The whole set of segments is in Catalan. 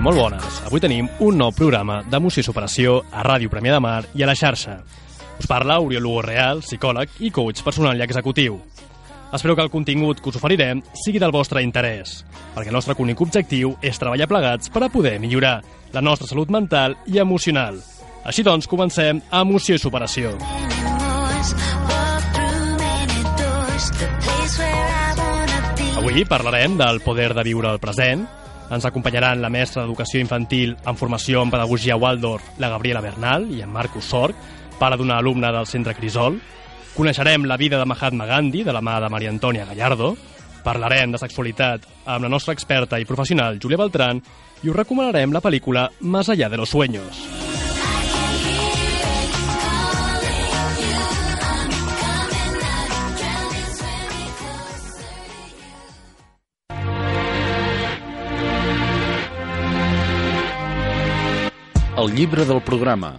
Molt bones. Avui tenim un nou programa d'emoció i superació a Ràdio Premià de Mar i a la xarxa. Us parla Oriol Lugo Real, psicòleg i coach personal i executiu. Espero que el contingut que us oferirem sigui del vostre interès, perquè el nostre únic objectiu és treballar plegats per a poder millorar la nostra salut mental i emocional. Així doncs, comencem a Emoció i Superació. Avui parlarem del poder de viure el present, ens acompanyaran la mestra d'Educació Infantil en formació en Pedagogia Waldorf, la Gabriela Bernal, i en Marcus Sorg, pare d'una alumna del Centre Crisol. Coneixerem la vida de Mahatma Gandhi, de la mà de Maria Antònia Gallardo. Parlarem de sexualitat amb la nostra experta i professional Júlia Beltrán i us recomanarem la pel·lícula Más allá de los sueños. El llibre del programa,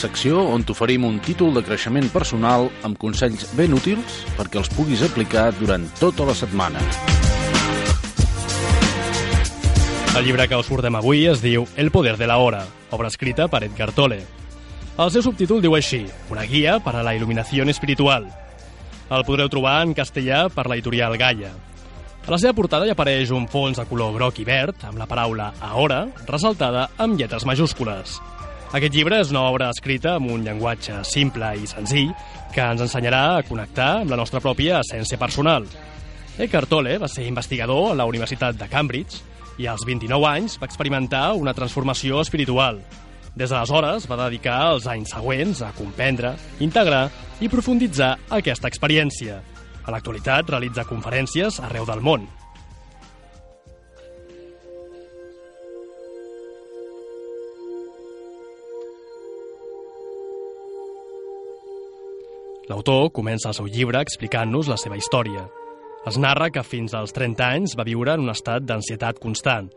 secció on t'oferim un títol de creixement personal amb consells ben útils perquè els puguis aplicar durant tota la setmana. El llibre que us portem avui es diu El poder de la hora, obra escrita per Edgar Tolle. El seu subtítol diu així, una guia per a la il·luminació espiritual. El podreu trobar en castellà per l'editorial Gaia. A la seva portada hi apareix un fons de color groc i verd amb la paraula Ahora ressaltada amb lletres majúscules. Aquest llibre és una obra escrita amb un llenguatge simple i senzill que ens ensenyarà a connectar amb la nostra pròpia essència personal. Eckhart Tolle va ser investigador a la Universitat de Cambridge i als 29 anys va experimentar una transformació espiritual. Des d'aleshores va dedicar els anys següents a comprendre, integrar i profunditzar aquesta experiència. A l'actualitat realitza conferències arreu del món. L'autor comença el seu llibre explicant-nos la seva història. Es narra que fins als 30 anys va viure en un estat d'ansietat constant,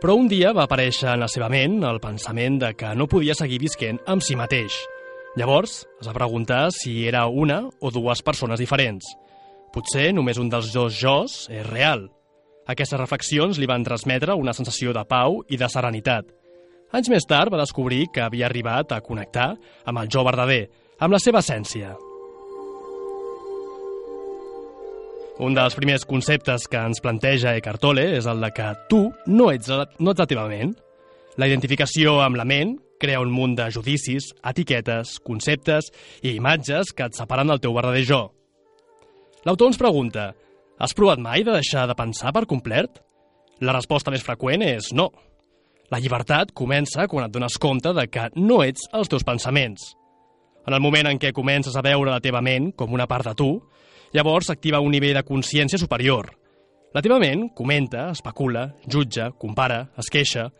però un dia va aparèixer en la seva ment el pensament de que no podia seguir visquent amb si mateix. Llavors, es va preguntar si era una o dues persones diferents. Potser només un dels dos jos és real. Aquestes reflexions li van transmetre una sensació de pau i de serenitat. Anys més tard va descobrir que havia arribat a connectar amb el jo verdader, amb la seva essència. Un dels primers conceptes que ens planteja Eckhart Tolle és el de que tu no ets, no ets la teva ment. La identificació amb la ment crea un munt de judicis, etiquetes, conceptes i imatges que et separen del teu verdader jo. L'autor ens pregunta, has provat mai de deixar de pensar per complet? La resposta més freqüent és no. La llibertat comença quan et dones compte de que no ets els teus pensaments. En el moment en què comences a veure la teva ment com una part de tu, llavors s'activa un nivell de consciència superior. La teva ment comenta, especula, jutja, compara, es queixa.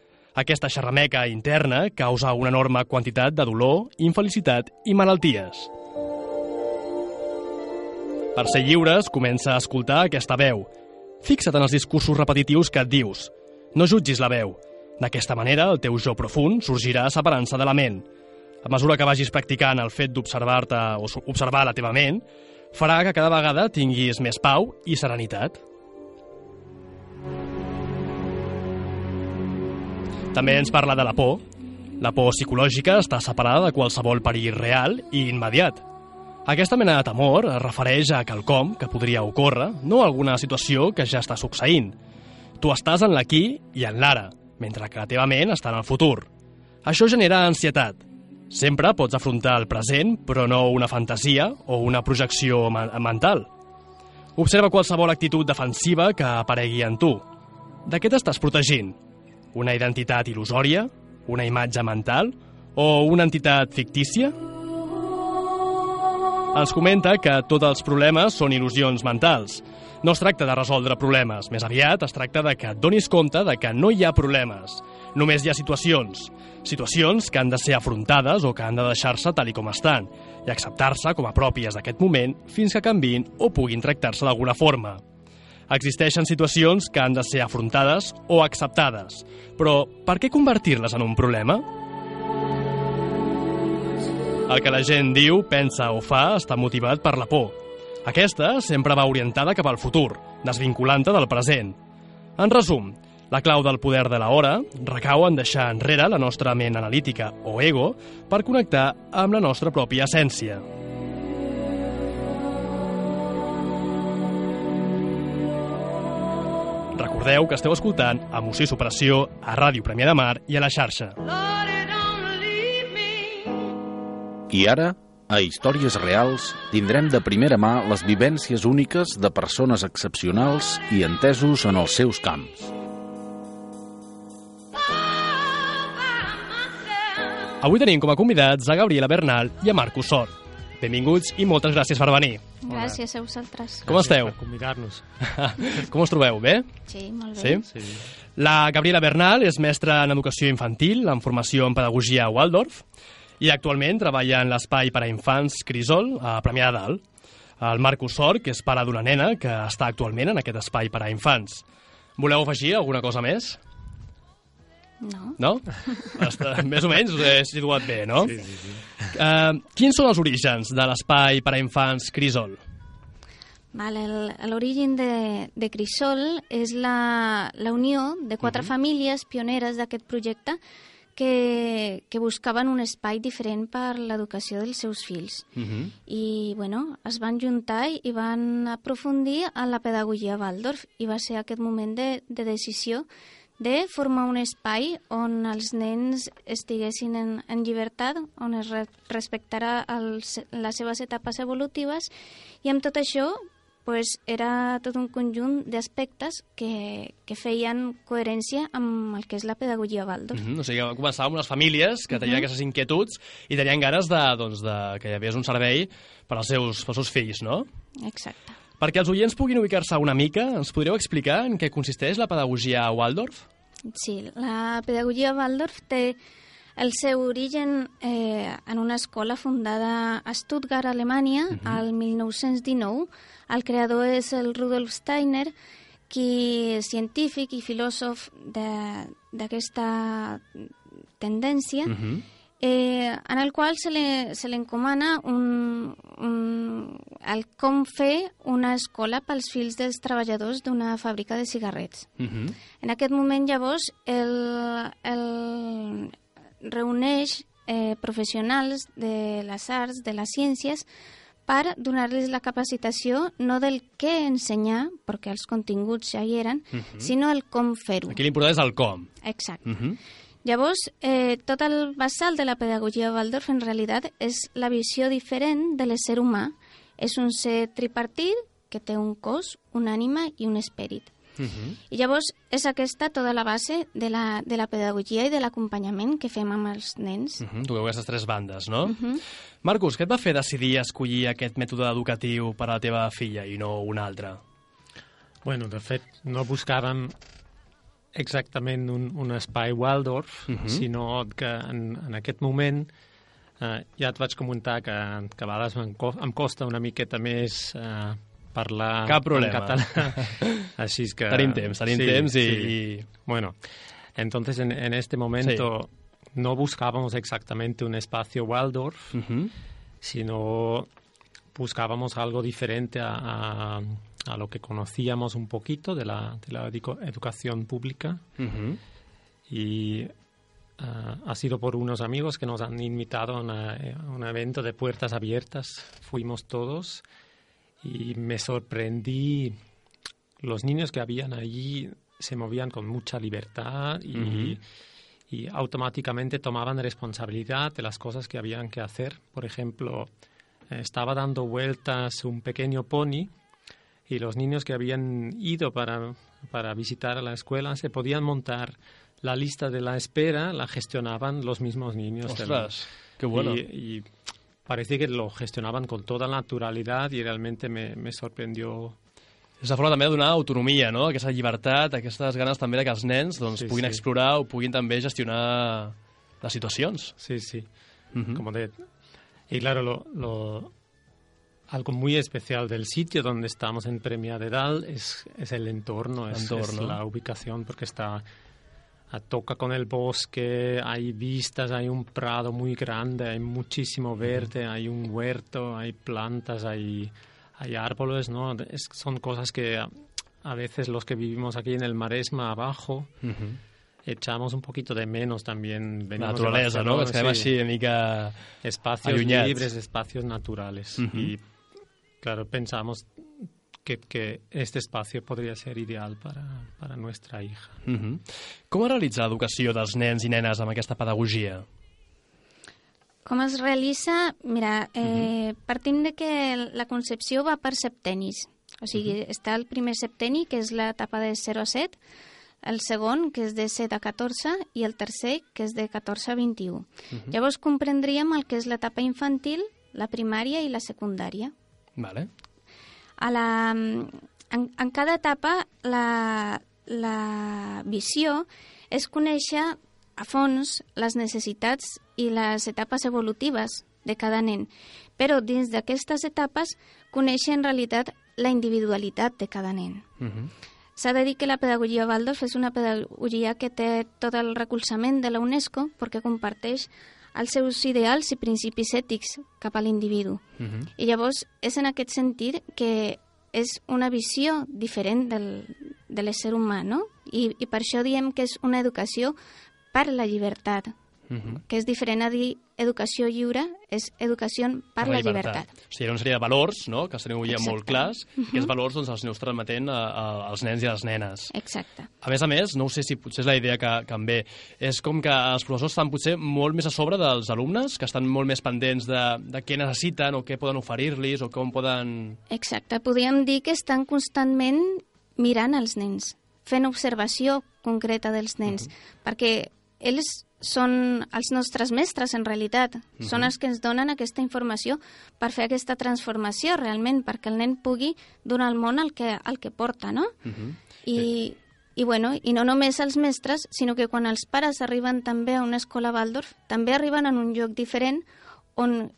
Aquesta xerrameca interna causa una enorme quantitat de dolor, infelicitat i malalties. Per ser lliures, comença a escoltar aquesta veu. Fixa't en els discursos repetitius que et dius. No jutgis la veu. D'aquesta manera, el teu jo profund sorgirà separant-se de la ment. A mesura que vagis practicant el fet d'observar-te o observar la teva ment, farà que cada vegada tinguis més pau i serenitat. També ens parla de la por. La por psicològica està separada de qualsevol perill real i immediat. Aquesta mena de temor es refereix a quelcom que podria ocórrer, no a alguna situació que ja està succeint. Tu estàs en l'aquí i en l'ara, mentre que la teva ment està en el futur. Això genera ansietat, Sempre pots afrontar el present, però no una fantasia o una projecció mental. Observa qualsevol actitud defensiva que aparegui en tu. De què t'estàs protegint? Una identitat il·lusòria? Una imatge mental? O una entitat fictícia? Ens comenta que tots els problemes són il·lusions mentals. No es tracta de resoldre problemes, més aviat es tracta de que et donis compte de que no hi ha problemes. Només hi ha situacions. Situacions que han de ser afrontades o que han de deixar-se tal i com estan i acceptar-se com a pròpies d'aquest moment fins que canvin o puguin tractar-se d'alguna forma. Existeixen situacions que han de ser afrontades o acceptades, però per què convertir-les en un problema? El que la gent diu, pensa o fa està motivat per la por. Aquesta sempre va orientada cap al futur, desvinculant-te del present. En resum, la clau del poder de la hora recau en deixar enrere la nostra ment analítica o ego per connectar amb la nostra pròpia essència. Recordeu que esteu escoltant Emoció i Superació a Ràdio Premià de Mar i a la xarxa. I ara, a Històries Reals, tindrem de primera mà les vivències úniques de persones excepcionals i entesos en els seus camps. Avui tenim com a convidats a Gabriela Bernal i a Marcus Sort. Benvinguts i moltes gràcies per venir. Gràcies a vosaltres. Com esteu? Per convidar-nos. Com us trobeu? Bé? Sí, molt bé. Sí? Sí. La Gabriela Bernal és mestra en educació infantil, en formació en pedagogia a Waldorf, i actualment treballa en l'espai per a infants Crisol, a Premià de Dalt. El Marcus Sort, que és pare d'una nena que està actualment en aquest espai per a infants. Voleu afegir alguna cosa més? No? No? Està, més o menys us he situat bé, no? Sí, sí, sí. Uh, quins són els orígens de l'espai per a infants Crisol? Vale, el- L'origen de, de Crisol és la, la unió de quatre famílies pioneres d'aquest projecte que, que buscaven un espai diferent per l'educació dels seus fills. Uh -huh. I, bueno, es van juntar i van aprofundir en la pedagogia Waldorf i va ser aquest moment de, de decisió de formar un espai on els nens estiguessin en, en llibertat, on es re respectarà els, les seves etapes evolutives i amb tot això pues, era tot un conjunt d'aspectes que, que feien coherència amb el que és la pedagogia Waldorf. Uh -huh. O sigui, va començar amb unes famílies que tenien aquestes inquietuds i tenien ganes de, doncs, de que hi hagués un servei per als seus, pels seus fills, no? Exacte. Perquè els oients puguin ubicar-se una mica, ens podríeu explicar en què consisteix la pedagogia Waldorf? Sí, la pedagogia Waldorf té el seu origen eh, en una escola fundada a Stuttgart, Alemanya, uh -huh. al 1919. El creador és el Rudolf Steiner, qui és científic i filòsof d'aquesta tendència, Uh -huh. eh, en el qual se li, se li encomana un, un, el com fer una escola pels fills dels treballadors d'una fàbrica de cigarrets. Uh -huh. En aquest moment, llavors, el, el reuneix eh, professionals de les arts, de les ciències, per donar-los la capacitació no del què ensenyar, perquè els continguts ja hi eren, uh -huh. sinó el com fer-ho. Aquí l'important és el com. Exacte. Uh -huh. Llavors, eh, tot el basal de la pedagogia Waldorf en realitat és la visió diferent de l'ésser humà. És un ser tripartit que té un cos, una ànima i un esperit. Uh -huh. I llavors és aquesta tota la base de la, de la pedagogia i de l'acompanyament que fem amb els nens. Uh -huh. Toqueu aquestes tres bandes, no? Uh. -huh. Marcus, què et va fer decidir escollir aquest mètode educatiu per a la teva filla i no un altre? Bueno, de fet, no buscàvem exactament un, un espai Waldorf, uh. -huh. sinó que en, en aquest moment eh, ja et vaig comentar que, que a vegades em costa una miqueta més eh, parlar Cap problema. en català. Així que... Tenim temps, tenim sí, temps i... sí. Bueno, entonces en, en este momento no buscábamos exactamente un espacio Waldorf, Uh -huh. sino buscábamos algo diferente a, a- a lo que conocíamos un poquito de la, de la edu- educación pública Uh -huh. y ah, ha sido por unos amigos que nos han invitado a, una- a un evento de puertas abiertas. Fuimos todos y me sorprendí. Los niños que habían allí se movían con mucha libertad y, automáticamente tomaban responsabilidad de las cosas que habían que hacer. Por ejemplo, estaba dando vueltas un pequeño pony y los niños que habían ido para, para visitar a la escuela se podían montar la lista de la espera, la gestionaban los mismos niños. del- Ostres, que bueno. y, y parece que lo gestionaban con toda naturalidad y realmente me, me sorprendió És la forma també de donar autonomia, no? Aquesta llibertat, aquestes ganes també de que els nens doncs, Sí, puguin sí. explorar o puguin també gestionar les situacions. Sí, sí. Mhm. Como de... Y claro, lo, lo- algo muy especial del sitio donde estamos en Premia de Dal es, es el entorno, es, es Entorno. la ubicación, porque está toca con el bosque, hay vistas, hay un prado muy grande, hay muchísimo verde, hay un huerto, hay plantas, hay, hay árboles, ¿no? Es- son cosas que a, a veces los que vivimos aquí en el Maresma abajo echamos un poquito de menos también. La naturalesa, no? Que sí. així mica... espacios allunyats. libres, espacios naturales. Y claro, pensamos que, que este espacio podría ser ideal para, para nuestra hija. Mhm. Com es realitza l'educació dels nens i nenes amb aquesta pedagogia? Com es realitza? Mira, eh, partim de que la concepció va per septenis. O sigui, està el primer septeni, que és l'etapa de 0 a 7, el segon, que és de 7 a 14, i el tercer, que és de 14 a 21. Llavors comprendríem el que és l'etapa infantil, la primària i la secundària. Vale. A la, en, en cada etapa la, la visió és conèixer a fons les necessitats i les etapes evolutives de cada nen, però dins d'aquestes etapes conèixer en realitat la individualitat de cada nen. Mhm. S'ha de dir que la pedagogia Waldorf és una pedagogia que té tot el recolzament de la UNESCO perquè comparteix els seus ideals i principis ètics cap a l'individu. Mhm. I llavors és en aquest sentit que és una visió diferent del, de l'ésser humà, no? I, I per això diem que és una educació per la llibertat, Mhm. que és diferent a dir educació lliure, és educació per, la, llibertat. O sigui, ha una sèrie de valors, no?, que els teniu ja molt clars, i aquests valors doncs, els aneu transmetent a, a, als nens i a les nenes. Exacte. A més a més, no sé si potser és la idea que, que em ve, és com que els professors estan potser molt més a sobre dels alumnes, que estan molt més pendents de, de què necessiten o què poden oferir-los o com poden... Exacte. Podríem dir que estan constantment mirant els nens, fent observació concreta dels nens, perquè ells són els nostres mestres, en realitat. Són els que ens donen aquesta informació per fer aquesta transformació, realment, perquè el nen pugui donar al món el que, el que porta, no? Uh -huh. I, i, bueno, I no només els mestres, sinó que quan els pares arriben també a una escola Waldorf, també arriben en un lloc diferent on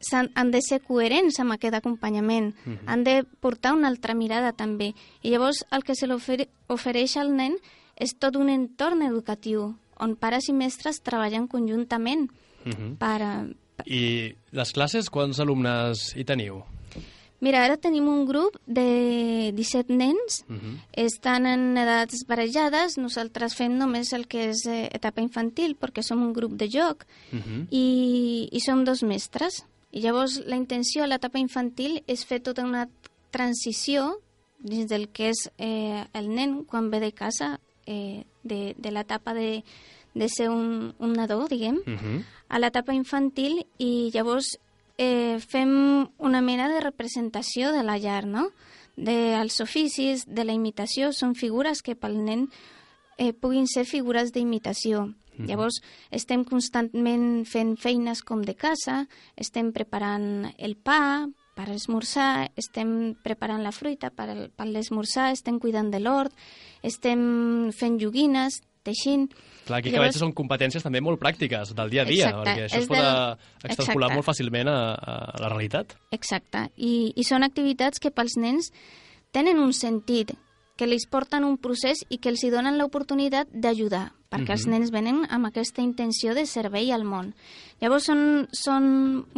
s'han han de ser coherents amb aquest acompanyament, uh -huh. han de portar una altra mirada també. I llavors el que se l'ofereix al nen és tot un entorn educatiu, on pares i mestres treballen conjuntament Uh -huh. per... eh, I les classes, quants alumnes hi teniu? Mira, ara tenim un grup de 17 nens, Uh -huh. estan en edats barrejades, nosaltres fem només el que és eh, etapa infantil perquè som un grup de joc Uh -huh. i, i som dos mestres. I llavors la intenció a l'etapa infantil és fer tota una transició dins del que és eh, el nen quan ve de casa, eh, de, de l'etapa de, de ser un, un nadó, diguem, Uh -huh. a l'etapa infantil i llavors eh, fem una mena de representació de la llar, no? Dels oficis, de la imitació, són figures que pel nen eh, puguin ser figures d'imitació. Llavors, estem constantment fent feines com de casa, estem preparant el pa per esmorzar, estem preparant la fruita per, el- per l'esmorzar, estem cuidant de l'hort, estem fent joguines, teixint... Clar, aquí que Llavors- veig que són competències també molt pràctiques del dia a dia, Exacte, perquè això es pot del- extrapolar Exacte. molt fàcilment a, a la realitat. Exacte, I, i són activitats que pels nens tenen un sentit, que els porten un procés i que els hi donen l'oportunitat d'ajudar, perquè els nens venen amb aquesta intenció de servei al món. Llavors són, són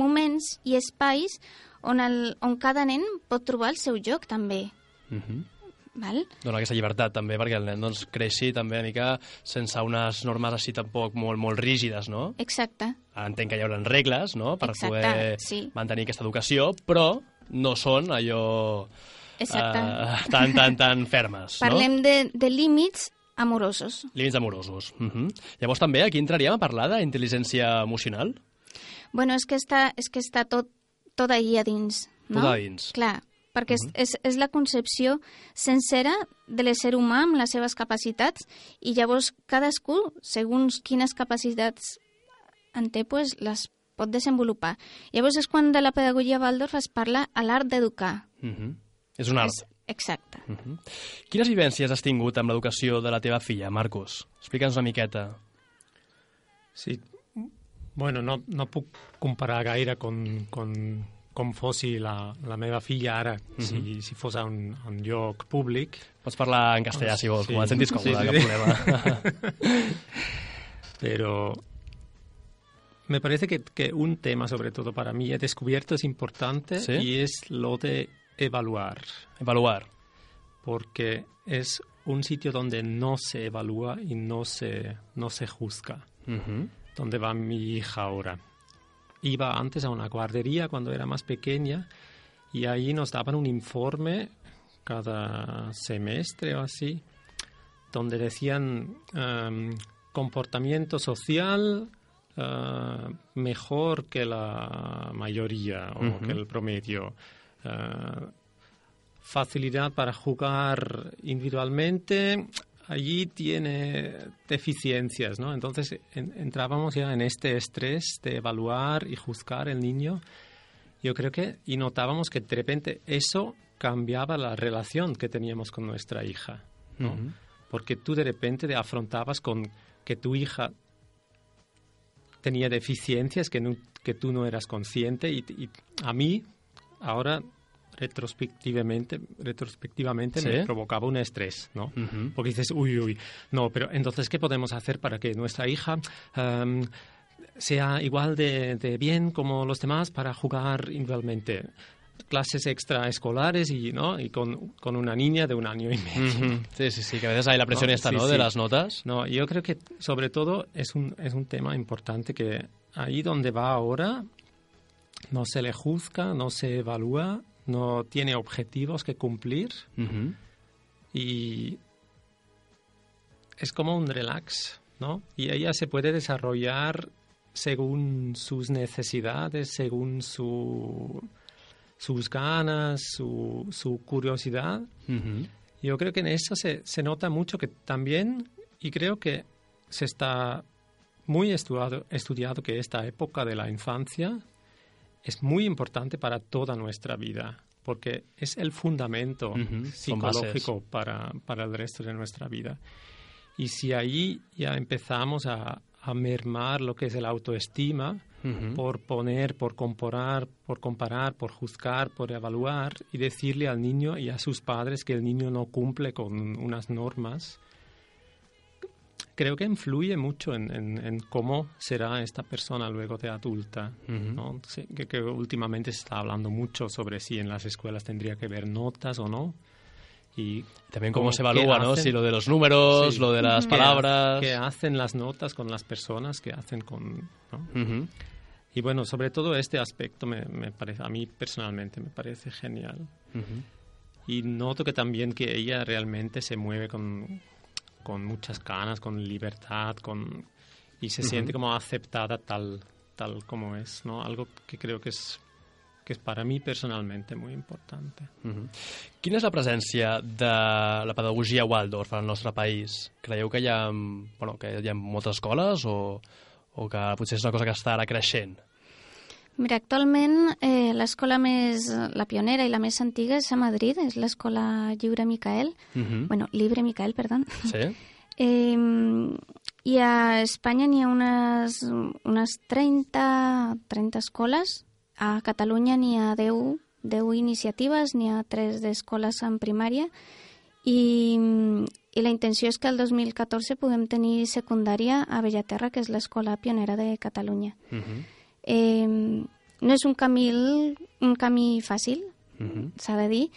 moments i espais on, el, on cada nen pot trobar el seu lloc també. Uh -huh. Val? Dona aquesta llibertat també perquè el nen doncs, creixi també una mica sense unes normes així tampoc molt, molt rígides, no? Exacte, Entenc que hi haurà regles, no?, per Exacte, poder sí. mantenir aquesta educació, però no són allò exacte. eh, tan, tan, tan fermes, Parlem de, de límits amorosos. no? Límits amorosos. Uh -huh. Llavors també aquí entraríem a parlar d'intel·ligència emocional? Bueno, és que està, és que està tot, tot ahí a dins. No? Tot a dins. Clar, perquè és, és, és la concepció sencera de l'ésser humà amb les seves capacitats i llavors cadascú, segons quines capacitats en té, pues, les pot desenvolupar. Llavors és quan de la pedagogia Waldorf es parla a l'art d'educar. Uh -huh. És un art. És, exacte. Uh -huh. Quines vivències has tingut amb l'educació de la teva filla, Marcos? Explica'ns una miqueta. Sí, bueno, no, no puc comparar gaire con, con com fossi la, la meva filla ara, uh -huh. si, si fos a un, a un lloc públic. Pots parlar en castellà, si vols, Sí. com et sentis còmode, Sí, sí, cap sí. problema. Pero me parece que, que un tema, sobre todo para mí, he descubierto es importante ¿Sí? y es lo de evaluar, Evaluar. porque es un sitio donde no se evalúa y no se, no se juzga. Uh -huh. ¿Dónde va mi hija ahora? Iba antes a una guardería cuando era más pequeña y ahí nos daban un informe cada semestre o así, donde decían em, comportamiento social eh, mejor que la mayoría o que el promedio. eh, facilidad para jugar individualmente, allí tiene deficiencias, ¿no? Entonces en- entrábamos ya en este estrés de evaluar y juzgar el niño. Yo creo que, y notábamos que de repente eso cambiaba la relación que teníamos con nuestra hija, ¿no? Porque tú de repente te afrontabas con que tu hija tenía deficiencias que, no- que tú no eras consciente y, y a mí ahora retrospectivamente, retrospectivamente ¿Sí? me provocaba un estrés, ¿no? Ujú. Porque dices, uy, uy, no, pero entonces, ¿qué podemos hacer para que nuestra hija em, sea igual de, de bien como los demás para jugar individualmente? Clases extraescolares y, ¿no? y con, con una niña de un año y medio. Sí, sí, sí, que a veces hay la presión No, esta, sí, ¿no? De sí. las notas. No, yo creo que sobre todo es un, es un tema importante que ahí donde va ahora no se le juzga, no se evalúa, no tiene objetivos que cumplir y es como un relax, ¿no? Y ella se puede desarrollar según sus necesidades, según su, sus ganas, su, su curiosidad. Yo creo que en eso se, se nota mucho que también, y creo que se está muy estudiado, estudiado que esta época de la infancia es muy importante para toda nuestra vida, porque es el fundamento psicológico para, para el resto de nuestra vida. Y si ahí ya empezamos a, a mermar lo que es el autoestima, por poner, por comparar, por comparar, por juzgar, por evaluar y decirle al niño y a sus padres que el niño no cumple con unas normas, creo que influye mucho en, en- en cómo será esta persona luego de adulta. Ujú. ¿no? Sí, que, que últimamente se está hablando mucho sobre si en las escuelas tendría que haber notas o no. Y También cómo cómo- se evalúa, ¿no? Si lo de los números, Sí. lo de las palabras. qué hacen las notas con las personas, qué hacen con... ¿no? Ujú. Y bueno, sobre todo este aspecto me, me parece, a mí personalmente me parece genial. Y noto que también que ella realmente se mueve con, con muchas ganas, con libertad, con, y se siente como aceptada tal, tal como es, ¿no? Algo que creo que és, que és para mi personalmente muy importante. Mhm. Quina és la presència de la pedagogia Waldorf al nostre país? Creieu que hi ha, bueno, que hi ha moltes escoles o, o que potser és una cosa que està ara creixent? Mira, actualment eh, l'escola més, la pionera i la més antiga és a Madrid, és l'escola Lliure Micael, Mhm. bueno, Libre Micael, perdó. Sí? Eh, I a Espanya n'hi ha unes, unes 30, 30 escoles, a Catalunya n'hi ha 10, 10 iniciatives, n'hi ha 3 d'escoles en primària, i, i la intenció és que el 2014 puguem tenir secundària a Bellaterra, que és l'escola pionera de Catalunya. Mhm. Eh, no és un camí, un camí fàcil, Mhm. s'ha de dir,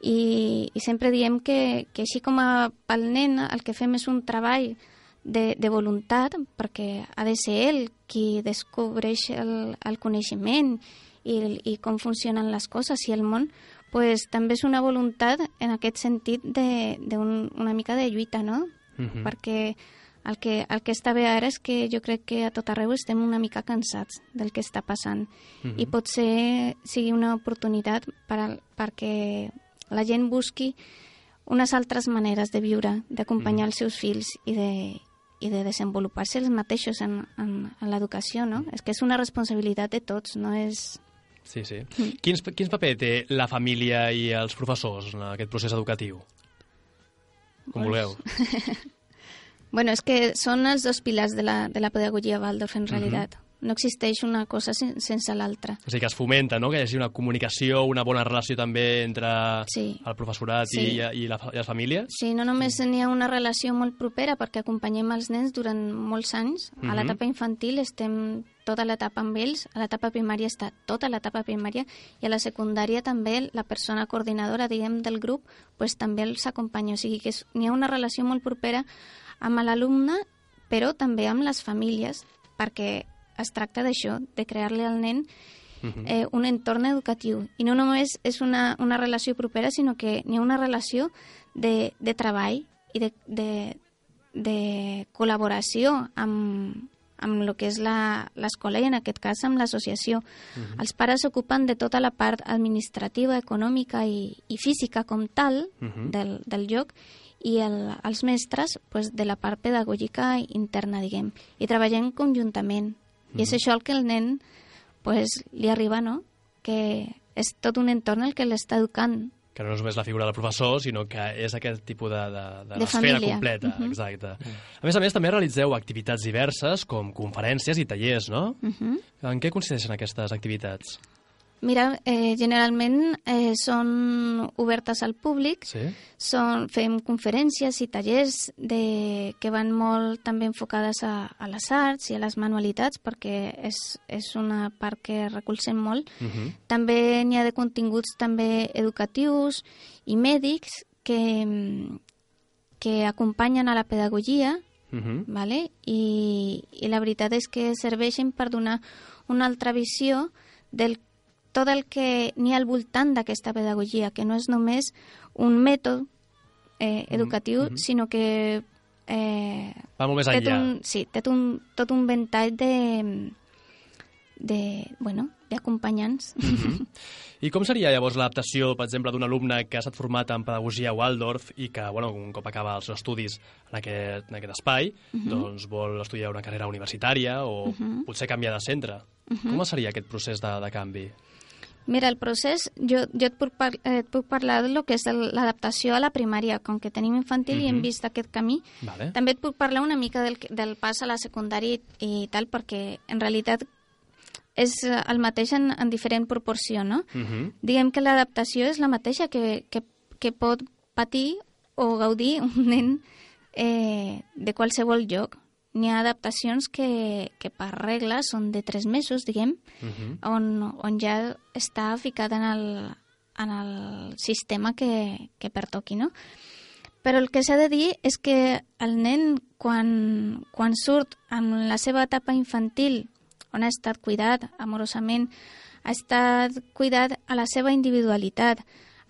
i, i sempre diem que, que així com a, pel nen el que fem és un treball de, de voluntat, perquè ha de ser ell qui descobreix el, el coneixement i, i com funcionen les coses i el món, pues, també és una voluntat en aquest sentit de, de un, una mica de lluita, no? Mhm. perquè el que, el que està bé ara és que jo crec que a tot arreu estem una mica cansats del que està passant Mhm. i potser sigui una oportunitat per al, perquè la gent busqui unes altres maneres de viure, d'acompanyar els seus fills i de, i de desenvolupar-se els mateixos en, en, en l'educació, no? És que és una responsabilitat de tots, no és... Sí, sí. Mm. Quins, quins paper té la família i els professors en aquest procés educatiu? Com vulgueu. bueno, és que són els dos pilars de la, de la pedagogia Waldorf, en realitat. Mm -hmm no existeix una cosa sen sense l'altra. O sigui que es fomenta, no?, que hi hagi una comunicació, una bona relació també entre sí. el professorat sí. i, i, la, i les famílies? Sí, no només n'hi ha una relació molt propera perquè acompanyem els nens durant molts anys. A mhm. l'etapa infantil estem tota l'etapa amb ells, a l'etapa primària està tota l'etapa primària i a la secundària també la persona coordinadora, diguem, del grup, pues, també els acompanya. O sigui que n'hi ha una relació molt propera amb l'alumne, però també amb les famílies, perquè es tracta d'això, de crear-li al nen eh, un entorn educatiu. I no només és una, una relació propera, sinó que n'hi ha una relació de, de treball i de, de, de col·laboració amb, amb el que és l'escola i en aquest cas amb l'associació. Uh. -huh. Els pares s'ocupen de tota la part administrativa, econòmica i, i física com tal uh. -huh. del, del lloc i el, els mestres pues, de la part pedagògica interna, diguem. I treballem conjuntament. I és això el que el nen pues, li arriba, no? Que és tot un entorn el que l'està educant. Que no és només la figura del professor, sinó que és aquest tipus de, de, de, de l'esfera completa. Uh -huh. Exacte. Uh -huh. A més a més, també realitzeu activitats diverses, com conferències i tallers, no? Uh -huh. En què consisteixen aquestes activitats? Mira, eh, generalment eh, són obertes al públic, sí? són, fem conferències i tallers de, que van molt també enfocades a, a les arts i a les manualitats, perquè és, és una part que recolzem molt. Uh. -huh. També n'hi ha de continguts també educatius i mèdics que, que acompanyen a la pedagogia, uh. -huh. vale? I, i la veritat és que serveixen per donar una altra visió del tot el que n'hi ha al voltant d'aquesta pedagogia, que no és només un mètode eh, educatiu, mm -hmm. sinó que... Eh, Va molt més enllà. Un, sí, té un, tot un ventall de, de, bueno, d'acompanyants. Mm -hmm. I com seria llavors l'adaptació, per exemple, d'un alumne que ha estat format en pedagogia Waldorf i que, bueno, un cop acaba els seus estudis en aquest, en aquest espai, mm -hmm. doncs vol estudiar una carrera universitària o mm -hmm. potser canviar de centre? Mm -hmm. Com seria aquest procés de, de canvi? Mira, el procés, jo, jo et, puc par eh, et puc parlar del que és l'adaptació a la primària, com que tenim infantil uh -huh. i hem vist aquest camí. Vale. També et puc parlar una mica del, del pas a la secundària i, i tal, perquè en realitat és el mateix en, en diferent proporció, no? Uh. -huh. Diguem que l'adaptació és la mateixa que, que, que pot patir o gaudir un nen eh, de qualsevol lloc n'hi ha adaptacions que, que per regla són de tres mesos, diguem, uh mhm. -huh. on, on ja està ficada en el, en el sistema que, que pertoqui, no? Però el que s'ha de dir és que el nen, quan, quan surt amb la seva etapa infantil, on ha estat cuidat amorosament, ha estat cuidat a la seva individualitat,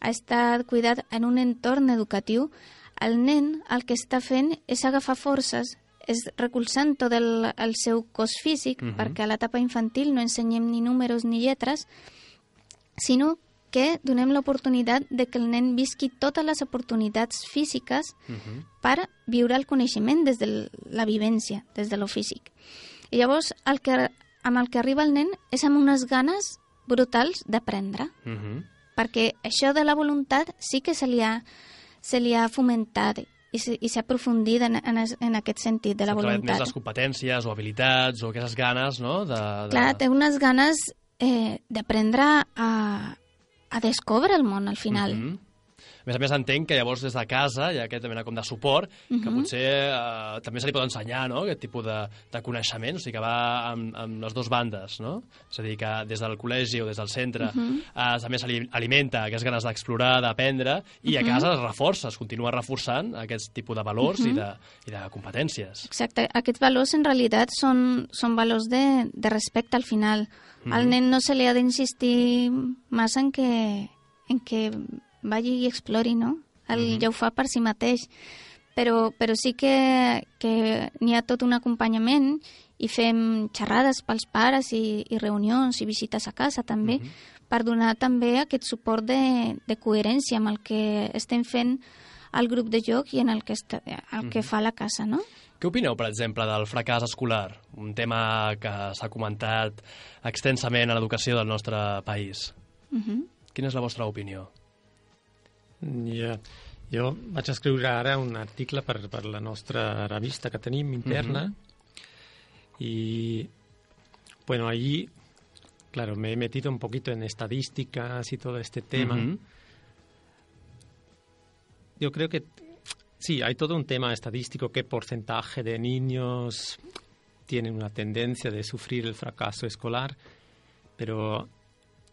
ha estat cuidat en un entorn educatiu, el nen el que està fent és agafar forces és recolzant tot el, el seu cos físic, uh mhm. -huh. perquè a l'etapa infantil no ensenyem ni números ni lletres, sinó que donem l'oportunitat de que el nen visqui totes les oportunitats físiques uh mhm. -huh. per viure el coneixement des de la vivència, des de lo físic. I llavors, el que, amb el que arriba el nen és amb unes ganes brutals d'aprendre, uh mhm. -huh. perquè això de la voluntat sí que se li ha, se li ha fomentat i s'ha aprofundit en, en, en aquest sentit de la voluntat. més les competències o habilitats o aquestes ganes, no? De, de... Clar, té unes ganes eh, d'aprendre a, a descobre el món al final. Uh -huh més a més, entenc que llavors des de casa hi ha aquesta mena com de suport, uh -huh. que mhm. potser eh, també se li pot ensenyar, no?, aquest tipus de, de coneixement, o sigui, que va amb, amb les dues bandes, no? És a dir, que des del col·legi o des del centre uh -huh. eh, també se li alimenta aquestes ganes d'explorar, d'aprendre, i uh -huh. a mhm. casa es reforça, es continua reforçant aquest tipus de valors uh -huh. i, mhm. de, i de competències. Exacte. Aquests valors, en realitat, són, són valors de, de respecte al final. Al nen no se li ha d'insistir massa en que, en que vagi i explori, no? El, mm -hmm. Ja ho fa per si mateix. Però, però sí que, que n'hi ha tot un acompanyament i fem xerrades pels pares i, i reunions i visites a casa també, mm -hmm. per donar també aquest suport de, de coherència amb el que estem fent al grup de joc i en el que, està, el que fa la casa, no? Què opineu, per exemple, del fracàs escolar? Un tema que s'ha comentat extensament a l'educació del nostre país. Uh -huh. Quina és la vostra opinió? Ja, jo vaig escriure ara un article per, per la nostra revista que tenim interna uh -huh. i, bueno, allí, claro, me he metido un poquito en estadísticas y todo este tema. Uh -huh. Yo creo que Sí, hay todo un tema estadístico, qué porcentaje de niños tienen una tendencia de sufrir el fracaso escolar, pero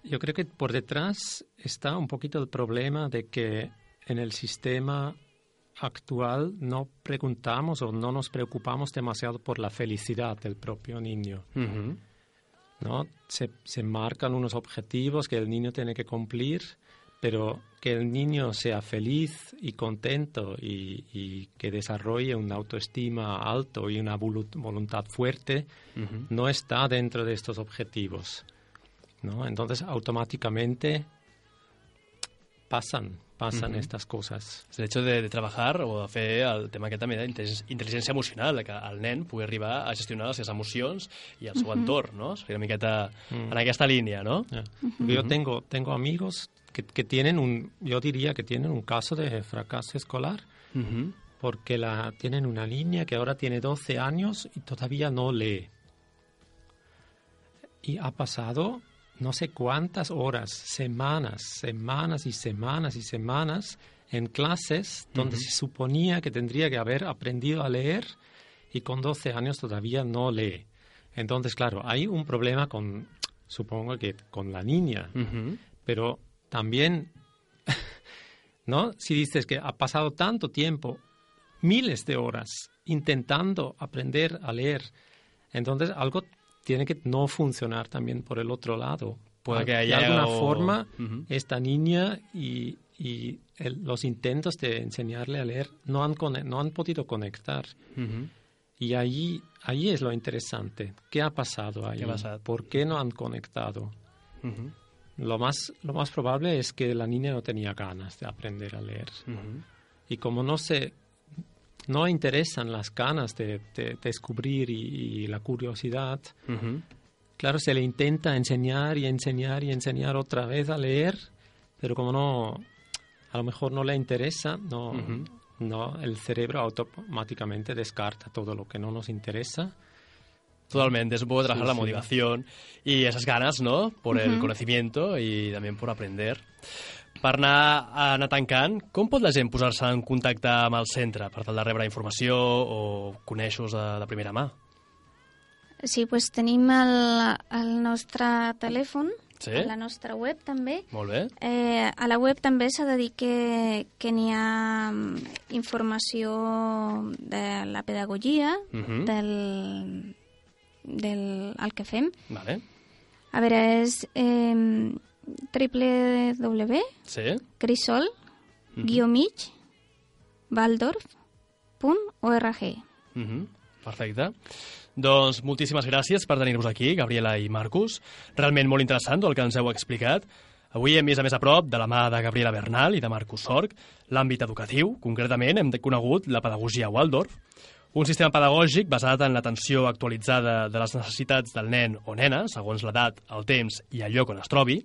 yo creo que por detrás está un poquito el problema de que en el sistema actual no preguntamos o no nos preocupamos demasiado por la felicidad del propio niño. Uh -huh. ¿no? Se, se marcan unos objetivos que el niño tiene que cumplir pero que el niño sea feliz y contento y, y que desarrolle una autoestima alto y una voluntad fuerte uh -huh. no está dentro de estos objetivos. ¿No? Entonces, automáticamente pasan, pasan uh -huh. estas coses. El hecho de, de trabajar o de fer el tema aquest també d'intel·ligència emocional, que el nen pugui arribar a gestionar les seves emocions i el seu uh -huh. entorn, no? Seria una miqueta uh -huh. en aquesta línia, no? Yeah. Uh -huh. Yo tengo, tengo amigos que, que, tienen un, yo diría que tienen un caso de fracaso escolar, uh -huh. porque la, tienen una niña que ahora tiene 12 años y todavía no lee. Y ha pasado no sé cuántas horas, semanas, semanas y semanas y semanas en clases donde uh -huh. se suponía que tendría que haber aprendido a leer y con 12 años todavía no lee. Entonces, claro, hay un problema con, supongo que con la niña, uh -huh. pero también, ¿no? Si dices que ha pasado tanto tiempo, miles de horas, intentando aprender a leer, entonces algo tiene que no funcionar también por el otro lado. Puede que haya de alguna o... forma, uh -huh. esta niña y, y el, los intentos de enseñarle a leer no han, no han podido conectar. Uh -huh. Y ahí, ahí es lo interesante. ¿Qué ha pasado ahí? ¿Qué pasa? ¿Por qué no han conectado? Uh -huh. Lo más, lo más probable es que la niña no tenía ganas de aprender a leer. Y como no se no interesan las ganas de, de descubrir y, y, la curiosidad, uh -huh. claro, se le intenta enseñar y enseñar y enseñar otra vez a leer, pero como no, a lo mejor no le interesa, no, uh -huh. no el cerebro automáticamente descarta todo lo que no nos interesa Totalmente, es un poco trabajar sí, la motivación y esas ganas, ¿no? Por uh -huh. el conocimiento y también por aprender. Per anar, anar tancant, com pot la gent posar-se en contacte amb el centre per tal de rebre informació o conèixer de, de primera mà? Sí, doncs tenim el, el nostre telèfon, sí? a la nostra web també. Molt bé. Eh, a la web també s'ha de dir que, que n'hi ha informació de la pedagogia, uh -huh. del del el que fem. Vale. A veure, és eh, www sí. crisol uh -huh. guió mig waldorf.org uh -huh. Perfecte. Doncs moltíssimes gràcies per tenir-vos aquí, Gabriela i Marcus. Realment molt interessant el que ens heu explicat. Avui hem vist a més a prop, de la mà de Gabriela Bernal i de Marcus Sorg, l'àmbit educatiu. Concretament hem conegut la pedagogia Waldorf, un sistema pedagògic basat en l'atenció actualitzada de les necessitats del nen o nena, segons l'edat, el temps i el lloc on es trobi.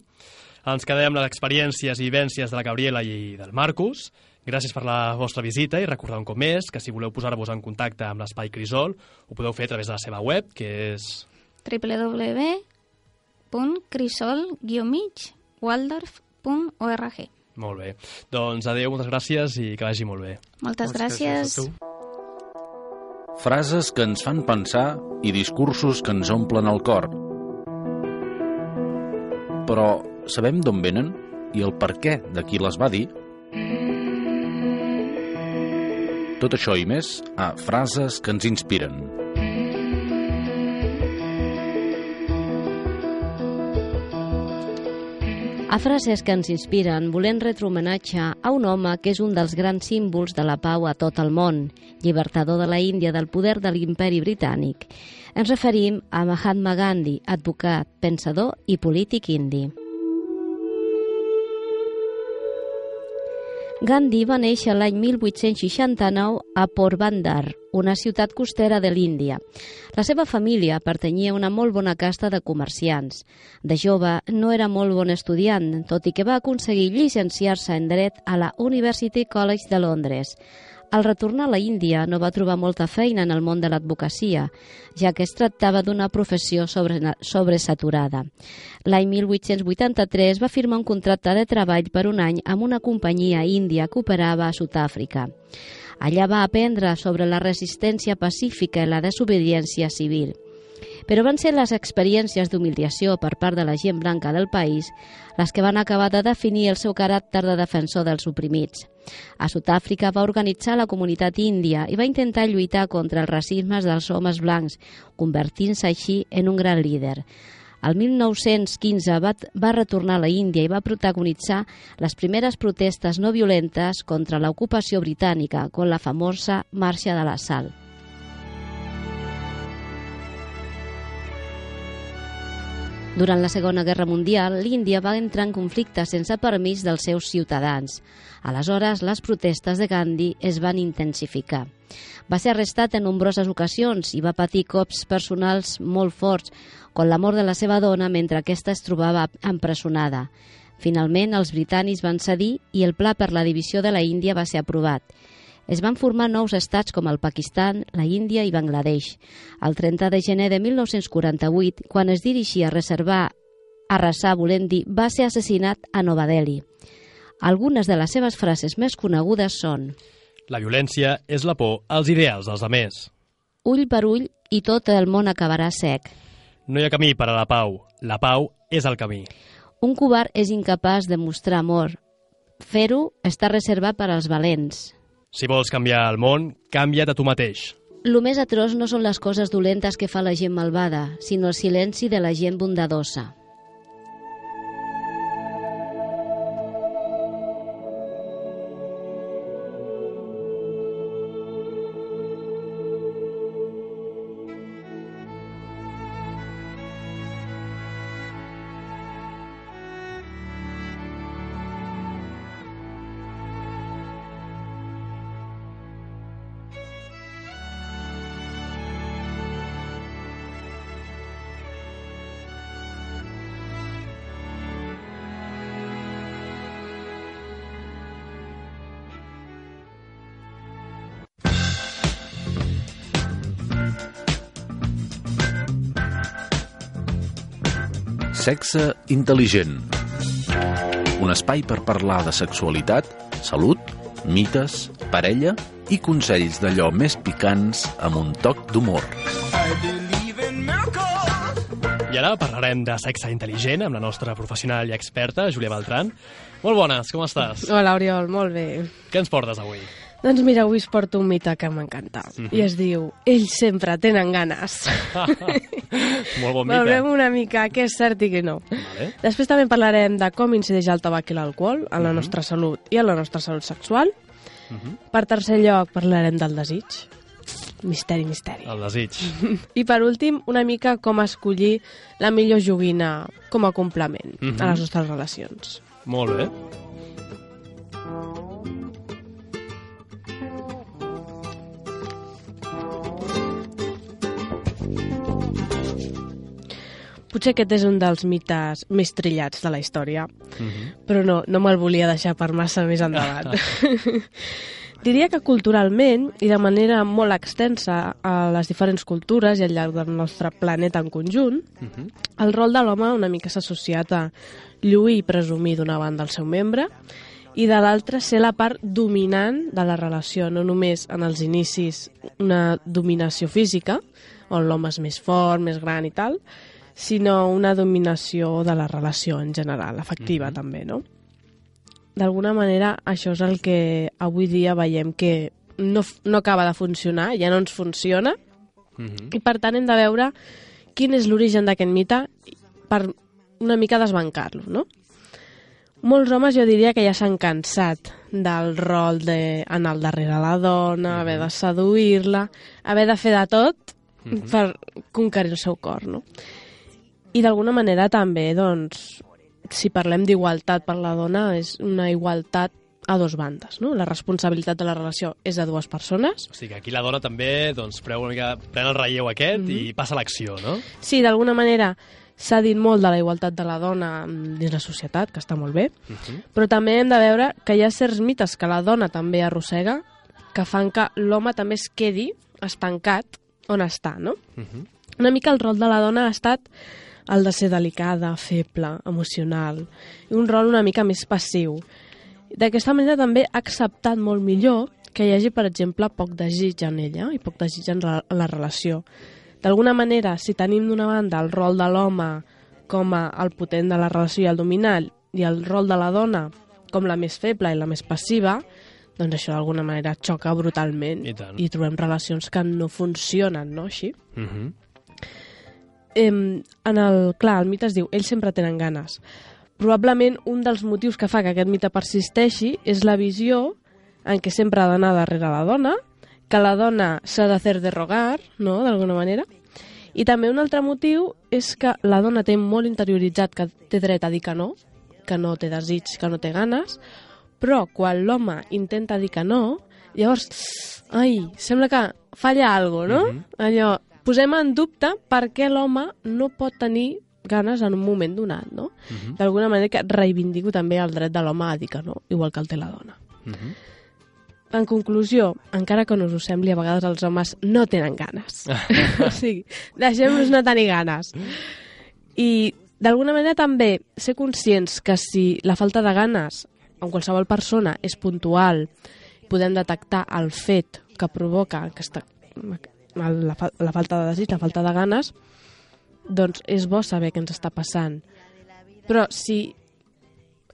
Ens quedem amb les experiències i vivències de la Gabriela i del Marcus. Gràcies per la vostra visita i recordeu un cop més que si voleu posar-vos en contacte amb l'Espai Crisol ho podeu fer a través de la seva web, que és... www.crisol-waldorf.org Molt bé. Doncs adeu, moltes gràcies i que vagi molt bé. Moltes gràcies. gràcies frases que ens fan pensar i discursos que ens omplen el cor. Però sabem d'on venen i el per què de qui les va dir? Tot això i més a Frases que ens inspiren. A frases que ens inspiren, volem retre homenatge a un home que és un dels grans símbols de la pau a tot el món, llibertador de la Índia del poder de l'imperi britànic. Ens referim a Mahatma Gandhi, advocat, pensador i polític indi. Gandhi va néixer l'any 1869 a Porbandar, una ciutat costera de l'Índia. La seva família pertanyia a una molt bona casta de comerciants. De jove no era molt bon estudiant, tot i que va aconseguir llicenciar-se en dret a la University College de Londres. Al retornar a la Índia no va trobar molta feina en el món de l'advocacia, ja que es tractava d'una professió sobre, sobresaturada. L'any 1883 va firmar un contracte de treball per un any amb una companyia índia que operava a Sud-àfrica. Allà va aprendre sobre la resistència pacífica i la desobediència civil però van ser les experiències d'humiliació per part de la gent blanca del país les que van acabar de definir el seu caràcter de defensor dels oprimits. A Sud-àfrica va organitzar la comunitat índia i va intentar lluitar contra els racismes dels homes blancs, convertint-se així en un gran líder. El 1915 va, va retornar a la Índia i va protagonitzar les primeres protestes no violentes contra l'ocupació britànica, con la famosa Marxa de la Sal. Durant la Segona Guerra Mundial, l'Índia va entrar en conflicte sense permís dels seus ciutadans. Aleshores, les protestes de Gandhi es van intensificar. Va ser arrestat en nombroses ocasions i va patir cops personals molt forts, com la mort de la seva dona mentre aquesta es trobava empresonada. Finalment, els britànics van cedir i el pla per la divisió de la Índia va ser aprovat es van formar nous estats com el Pakistan, la Índia i Bangladesh. El 30 de gener de 1948, quan es dirigia a reservar arrasar, volem dir, va ser assassinat a Nova Delhi. Algunes de les seves frases més conegudes són La violència és la por als ideals dels altres. Ull per ull i tot el món acabarà sec. No hi ha camí per a la pau. La pau és el camí. Un covard és incapaç de mostrar amor. Fer-ho està reservat per als valents. Si vols canviar el món, canvia't a tu mateix. Lo més atroç no són les coses dolentes que fa la gent malvada, sinó el silenci de la gent bondadosa. Sexe intel·ligent. Un espai per parlar de sexualitat, salut, mites, parella i consells d'allò més picants amb un toc d'humor. I ara parlarem de sexe intel·ligent amb la nostra professional i experta, Júlia Beltran. Molt bones, com estàs? Hola, Oriol, molt bé. Què ens portes avui? Doncs mira, avui us porto un mite que m'encanta. Mm -hmm. I es diu, ells sempre tenen ganes. Molt bon mite. Veurem una mica què és cert i què no. Vale. Després també parlarem de com incideix el tabac i l'alcohol en la Mhm. nostra salut i en la nostra salut sexual. Mhm. Per tercer lloc parlarem del desig. Misteri, misteri. El desig. I per últim, una mica com escollir la millor joguina com a complement Mhm. a les nostres relacions. Molt bé. Potser aquest és un dels mites més trillats de la història, Mhm. però no, no me'l volia deixar per massa més endavant. Diria que culturalment i de manera molt extensa a les diferents cultures i al llarg del nostre planeta en conjunt, Mhm. el rol de l'home una mica s'ha associat a lluir i presumir d'una banda el seu membre i de l'altra ser la part dominant de la relació, no només en els inicis una dominació física, on l'home és més fort, més gran i tal, sinó una dominació de la relació en general, afectiva Mhm. també, no? D'alguna manera, això és el que avui dia veiem que no, no acaba de funcionar, ja no ens funciona, Mhm. i per tant hem de veure quin és l'origen d'aquest mite per una mica desbancar-lo, no? Molts homes jo diria que ja s'han cansat del rol d'anar al darrere la dona, haver de seduir-la, haver de fer de tot Mhm. per conquerir el seu cor, no? I d'alguna manera també, doncs, si parlem d'igualtat per la dona, és una igualtat a dos bandes, no? La responsabilitat de la relació és de dues persones. O sigui que aquí la dona també doncs, preu una mica, pren el relleu aquest mm -hmm. i passa l'acció, no? Sí, d'alguna manera s'ha dit molt de la igualtat de la dona dins la societat, que està molt bé, Uh -huh. però també hem de veure que hi ha certs mites que la dona també arrossega que fan que l'home també es quedi estancat on està, no? Uh -huh. Una mica el rol de la dona ha estat el de ser delicada, feble, emocional, i un rol una mica més passiu. D'aquesta manera també ha acceptat molt millor que hi hagi, per exemple, poc desig en ella i poc desig en la, en la relació. D'alguna manera, si tenim d'una banda el rol de l'home com a el potent de la relació i el dominant i el rol de la dona com la més feble i la més passiva, doncs això d'alguna manera xoca brutalment I tant. i trobem relacions que no funcionen, no? Així. Uh -huh. Em, en el, clar, el mite es diu ells sempre tenen ganes. Probablement un dels motius que fa que aquest mite persisteixi és la visió en què sempre ha d'anar darrere la dona, que la dona s'ha de fer de rogar, no?, d'alguna manera. I també un altre motiu és que la dona té molt interioritzat que té dret a dir que no, que no té desig, que no té ganes, però quan l'home intenta dir que no, llavors, ai, sembla que falla alguna no? Mhm. Allò, posem en dubte per què l'home no pot tenir ganes en un moment donat, no? Mhm. D'alguna manera que reivindico també el dret de l'home a dir que no, igual que el té la dona. Uh -huh. En conclusió, encara que no us ho sembli, a vegades els homes no tenen ganes. o sigui, deixem-nos no tenir ganes. I d'alguna manera també ser conscients que si la falta de ganes en qualsevol persona és puntual, podem detectar el fet que provoca aquesta, la, fa- la falta de desig, la falta de ganes, doncs és bo saber què ens està passant. Però si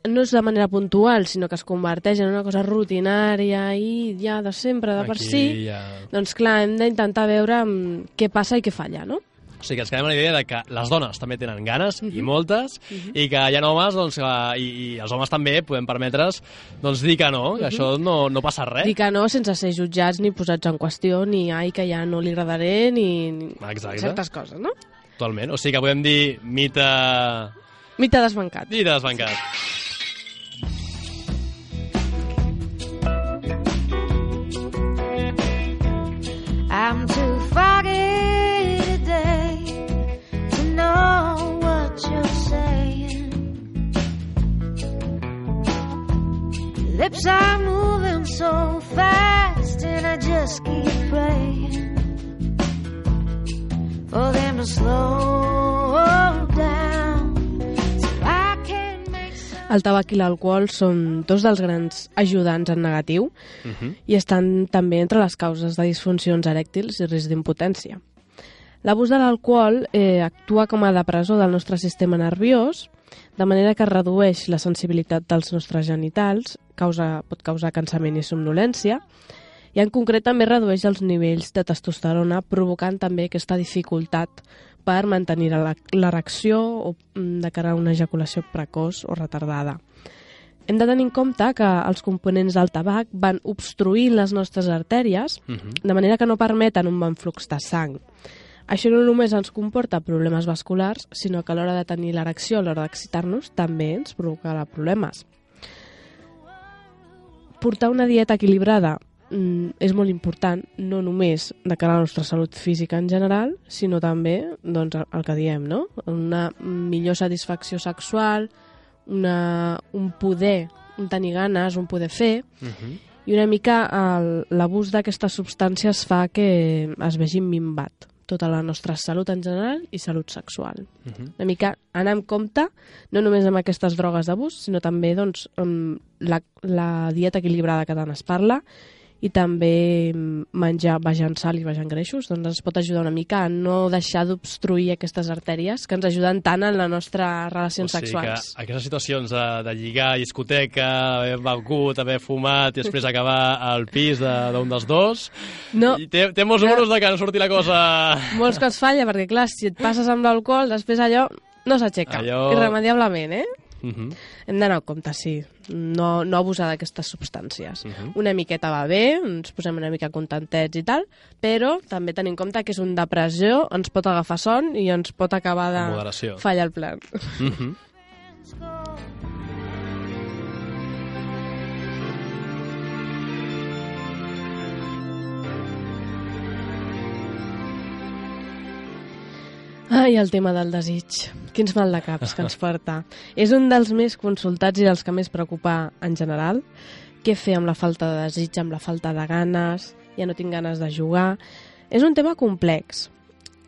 no és de manera puntual, sinó que es converteix en una cosa rutinària i ja de sempre, de per Aquí si, Ja... doncs clar, hem d'intentar veure mm, què passa i què falla, no? O sigui que ens quedem amb la idea de que les dones també tenen ganes, Mhm. i moltes, i que hi ha homes, doncs, que, i, i els homes també podem permetre's doncs, dir que no, que això no, no passa res. Mhm. Dir que no sense ser jutjats ni posats en qüestió, ni ai, que ja no li agradaré, ni, ni Exacte. certes coses, no? Totalment. O sigui que podem dir mite... Mite desbancat. Mite desbancat. I'm too foggy Lips are moving so fast, and I just keep praying for them to slow down so I can make some. El tabac i l'alcohol són dos dels grans ajudants en negatiu Uh -huh. i estan també entre les causes de disfuncions erèctils i risc d'impotència. L'abús de l'alcohol eh, actua com a depressor del nostre sistema nerviós, de manera que redueix la sensibilitat dels nostres genitals, causa, pot causar cansament i somnolència, i en concret també redueix els nivells de testosterona, provocant també aquesta dificultat per mantenir la- l'erecció o mm, de cara a una ejaculació precoç o retardada. Hem de tenir en compte que els components del tabac van obstruint les nostres artèries, Uh -huh. de manera que no permeten un bon flux de sang. Això no només ens comporta problemes vasculars, sinó que a l'hora de tenir l'erecció, a l'hora d'excitar-nos, també ens provocarà problemes. Portar una dieta equilibrada mm, és molt important, no només de cara a la nostra salut física en general, sinó també doncs, el- que diem, no? una millor satisfacció sexual, una, un poder, un tenir ganes, un poder fer, Uh -huh. i una mica l'abús d'aquestes substàncies fa que es vegi minvat tota la nostra salut en general i salut sexual. Uh -huh. Una mica anar amb compte, no només amb aquestes drogues d'abús, sinó també doncs, amb la, la dieta equilibrada que tant es parla i també mm, menjar vejant sal i vejant greixos, doncs ens pot ajudar una mica a no deixar d'obstruir aquestes artèries que ens ajuden tant en les nostres relacions o sigui sexuals. que aquestes situacions de, de lligar, discoteca, haver begut, haver fumat i després acabar al pis de- d'un dels dos, No, i té, té molts números de que no surti la cosa... molts cops falla, perquè clar, si et passes amb l'alcohol, després allò no s'aixeca, Allò- irremediablement, eh? Uh -huh. Hem d'anar a compte, sí. No, no abusar d'aquestes substàncies. Uh -huh. Una miqueta va bé, ens posem una mica contentets i tal, però també tenim en compte que és un depressió, ens pot agafar son i ens pot acabar de fallar el plan. Uh -huh. Ai, el tema del desig. Quins mal de caps que ens porta. És un dels més consultats i dels que més preocupa en general. Què fer amb la falta de desig, amb la falta de ganes, ja no tinc ganes de jugar... És un tema complex.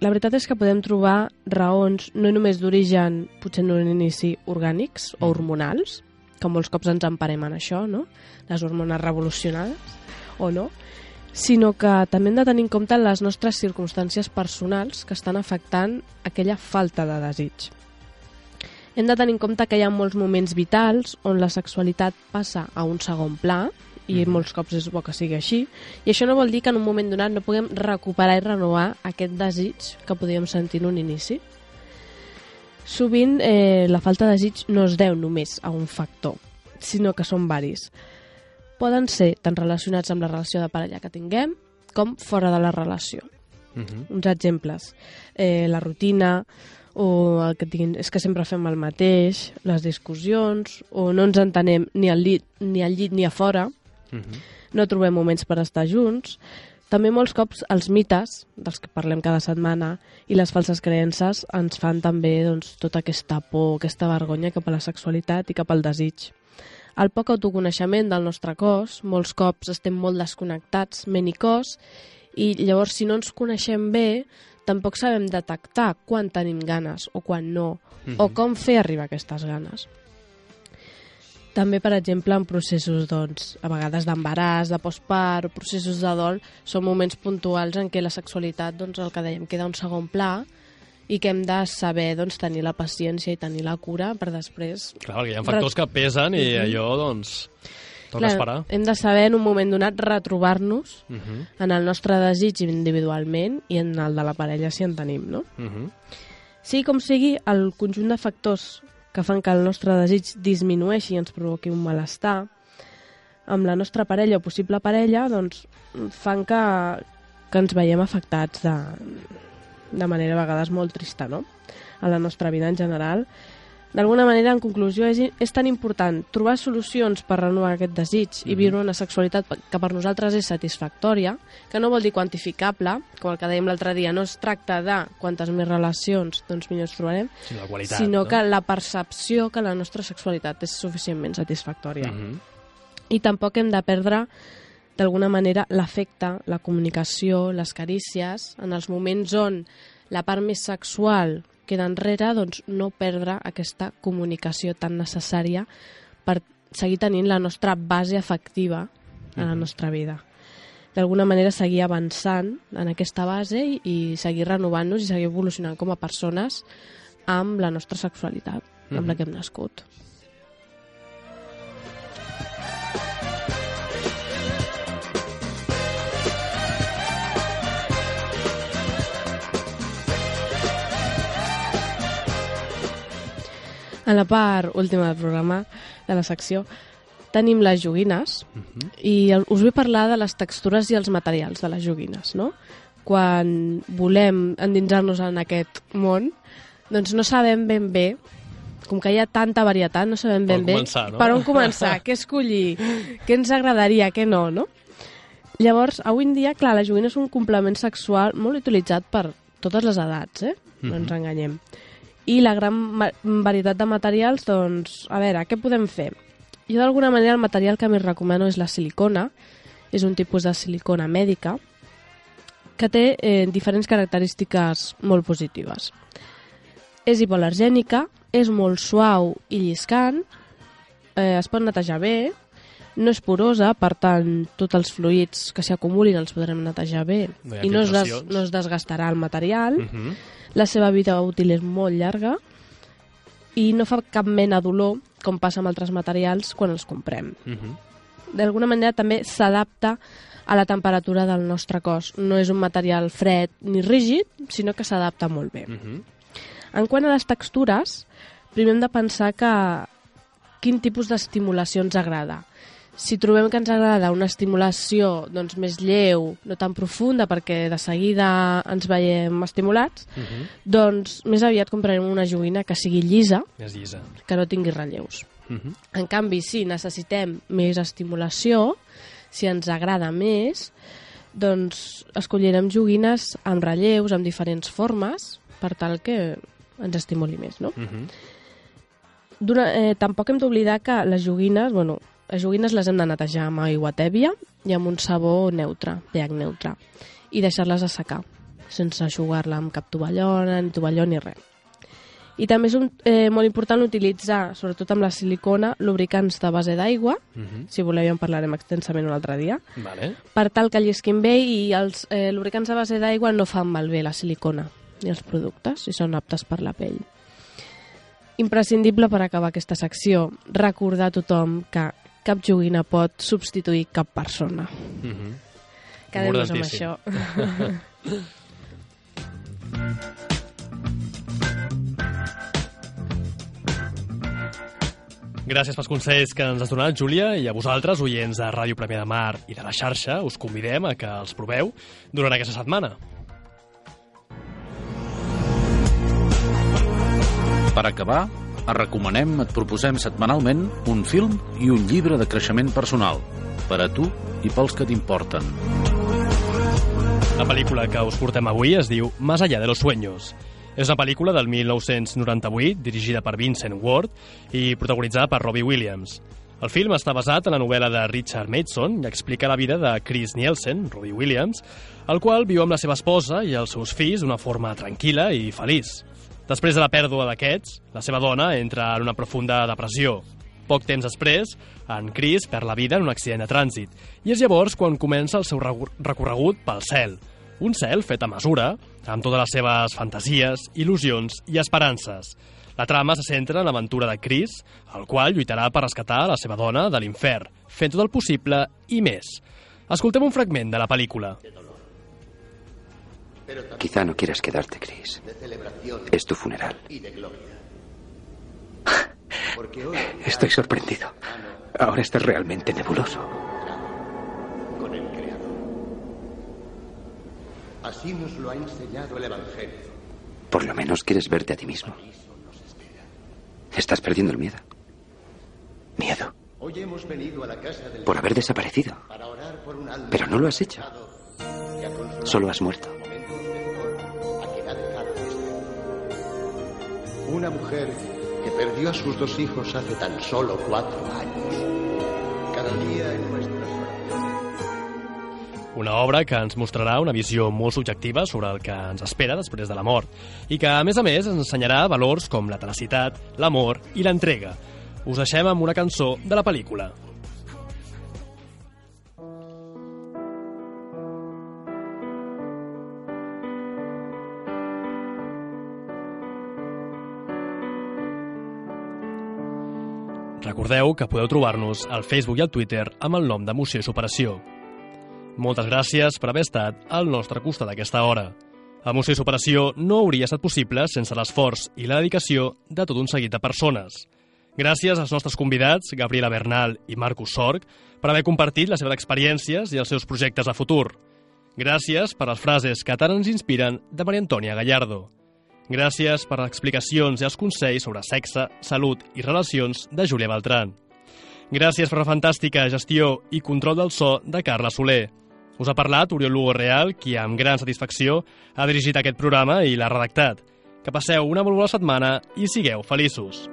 La veritat és que podem trobar raons no només d'origen, potser en un inici, orgànics o hormonals, que molts cops ens emparem en això, no? Les hormones revolucionades, o no? Sinó que també hem de tenir en compte les nostres circumstàncies personals que estan afectant aquella falta de desig. Hem de tenir en compte que hi ha molts moments vitals on la sexualitat passa a un segon pla, i Mhm. molts cops és bo que sigui així, i això no vol dir que en un moment donat no puguem recuperar i renovar aquest desig que podíem sentir en un inici. Sovint eh, la falta de desig no es deu només a un factor, sinó que són varis. Poden ser tant relacionats amb la relació de parella que tinguem com fora de la relació. Mhm. Uns exemples. Eh, la rutina, o el que tinguin, és que sempre fem el mateix, les discussions, o no ens entenem ni al llit ni, al llit, ni a fora, Mhm. no trobem moments per estar junts. També molts cops els mites, dels que parlem cada setmana, i les falses creences ens fan també doncs, tota aquesta por, aquesta vergonya cap a la sexualitat i cap al desig. El poc autoconeixement del nostre cos, molts cops estem molt desconnectats, ment i cos, i llavors si no ens coneixem bé, tampoc sabem detectar quan tenim ganes o quan no, o Mhm. com fer arribar aquestes ganes. També, per exemple, en processos, doncs, a vegades d'embaràs, de postpart o processos de dol, són moments puntuals en què la sexualitat, doncs, el que dèiem, queda un segon pla i que hem de saber doncs, tenir la paciència i tenir la cura per després... Clar, perquè hi ha factors que pesen i allò, doncs, toca esperar. hem de saber en un moment donat retrobar-nos Mhm. en el nostre desig individualment i en el de la parella si en tenim, no? Mhm. Sigui com sigui, el conjunt de factors que fan que el nostre desig disminueixi i ens provoqui un malestar, amb la nostra parella o possible parella, doncs, fan que, que ens veiem afectats de, de manera a vegades molt trista, no?, a la nostra vida en general. D'alguna manera, en conclusió, és, és tan important trobar solucions per renovar aquest desig i Mhm. viure una sexualitat que per nosaltres és satisfactòria, que no vol dir quantificable, com el que dèiem l'altre dia, no es tracta de quantes més relacions doncs millor ens trobarem, Sí, la qualitat. sinó no? que la percepció que la nostra sexualitat és suficientment satisfactòria. Mhm. I tampoc hem de perdre d'alguna manera l'afecte, la comunicació, les carícies, en els moments on la part més sexual queda enrere, doncs no perdre aquesta comunicació tan necessària per seguir tenint la nostra base afectiva a la nostra vida. D'alguna manera seguir avançant en aquesta base i, i seguir renovant-nos i seguir evolucionant com a persones amb la nostra sexualitat, amb la Mhm. que hem nascut. En la part última del programa, de la secció, tenim les joguines Mhm. i el- us vull parlar de les textures i els materials de les joguines, no? Quan volem endinsar-nos en aquest món, doncs no sabem ben bé, com que hi ha tanta varietat, no sabem Per ben bé començar, no? per on començar, què escollir, què ens agradaria, què no, no? Llavors, avui en dia, clar, la joguina és un complement sexual molt utilitzat per totes les edats, eh? No ens Mhm. enganyem. I la gran varietat de materials, doncs, a veure, què podem fer? Jo d'alguna manera el material que més recomano és la silicona, és un tipus de silicona mèdica que té eh, diferents característiques molt positives. És hipoalergènica, és molt suau i lliscant, eh, es pot netejar bé, no és porosa, per tant, tots els fluids que s'hi acumulin els podrem netejar bé No i no es, des, no es desgastarà el material. Mhm. La seva vida útil és molt llarga i no fa cap mena d'olor, com passa amb altres materials quan els comprem. Mhm. D'alguna manera també s'adapta a la temperatura del nostre cos. No és un material fred ni rígid, sinó que s'adapta molt bé. Mhm. En quant a les textures, primer hem de pensar que quin tipus d'estimulació ens agrada. Si trobem que ens agrada una estimulació doncs, més lleu, no tan profunda, perquè de seguida ens veiem estimulats, Mhm. doncs més aviat comprarem una joguina que sigui llisa, Més llisa. que no tingui relleus. Mhm. En canvi, si necessitem més estimulació, si ens agrada més, doncs escollirem joguines amb relleus, amb diferents formes, per tal que ens estimuli més, no? Uh -huh. Dura, eh, tampoc hem d'oblidar que les joguines, bueno, les joguines les hem de netejar amb aigua tèbia i amb un sabó neutre, pH neutre, i deixar-les assecar, sense aixugar-la amb cap tovallona, ni tovalló ni res. I també és un, eh, molt important utilitzar, sobretot amb la silicona, lubricants de base d'aigua, Uh -huh. si voleu ja en parlarem extensament un altre dia, Vale. per tal que llisquin bé i els eh, lubricants de base d'aigua no fan malbé la silicona ni els productes i són aptes per la pell. Imprescindible per acabar aquesta secció, recordar a tothom que cap joguina pot substituir cap persona. Uh -huh. Quedem-nos amb això. Gràcies pels consells que ens has donat, Júlia, i a vosaltres, oients de Ràdio Premià de Mar i de la xarxa, us convidem a que els proveu durant aquesta setmana. Per acabar, et recomanem, et proposem setmanalment un film i un llibre de creixement personal, per a tu i pels que t'importen. La pel·lícula que us portem avui es diu Más allá de los sueños. És una pel·lícula del 1998, dirigida per Vincent Ward i protagonitzada per Robbie Williams. El film està basat en la novel·la de Richard Mason i explica la vida de Chris Nielsen, Robbie Williams, el qual viu amb la seva esposa i els seus fills d'una forma tranquil·la i feliç. Després de la pèrdua d'aquests, la seva dona entra en una profunda depressió. Poc temps després, en Chris perd la vida en un accident de trànsit i és llavors quan comença el seu recorregut pel cel. Un cel fet a mesura, amb totes les seves fantasies, il·lusions i esperances. La trama se centra en l'aventura de Chris, el qual lluitarà per rescatar la seva dona de l'infern, fent tot el possible i més. Escoltem un fragment de la pel·lícula. Quizá no quieras quedarte, Chris. Es tu funeral. Estoy sorprendido. Ahora estás realmente nebuloso. con el Creador. Así nos lo ha enseñado el Evangelio. Por lo menos quieres verte a ti mismo. Estás perdiendo el miedo. Miedo. Hoy hemos venido a la casa del Por haber desaparecido. para orar por un alma Pero no lo has hecho. Solo has muerto. Una mujer que perdió a sus dos hijos hace tan solo cuatro años. Cada día en oraciones. Una obra que ens mostrarà una visió molt subjectiva sobre el que ens espera després de la mort i que, a més a més, ens ensenyarà valors com la tenacitat, l'amor i l'entrega. Us deixem amb una cançó de la pel·lícula. Recordeu que podeu trobar-nos al Facebook i al Twitter amb el nom d'Emoció i Superació. Moltes gràcies per haver estat al nostre costat aquesta hora. Emoció i superació no hauria estat possible sense l'esforç i la dedicació de tot un seguit de persones. Gràcies als nostres convidats, Gabriela Bernal i Marcus Sorg, per haver compartit les seves experiències i els seus projectes a futur. Gràcies per les frases que tant ens inspiren de Maria Antònia Gallardo. Gràcies per les explicacions i els consells sobre sexe, salut i relacions de Júlia Beltran. Gràcies per la fantàstica gestió i control del so de Carla Soler. Us ha parlat Oriol Lugo Real, qui amb gran satisfacció ha dirigit aquest programa i l'ha redactat. Que passeu una molt bona setmana i sigueu feliços.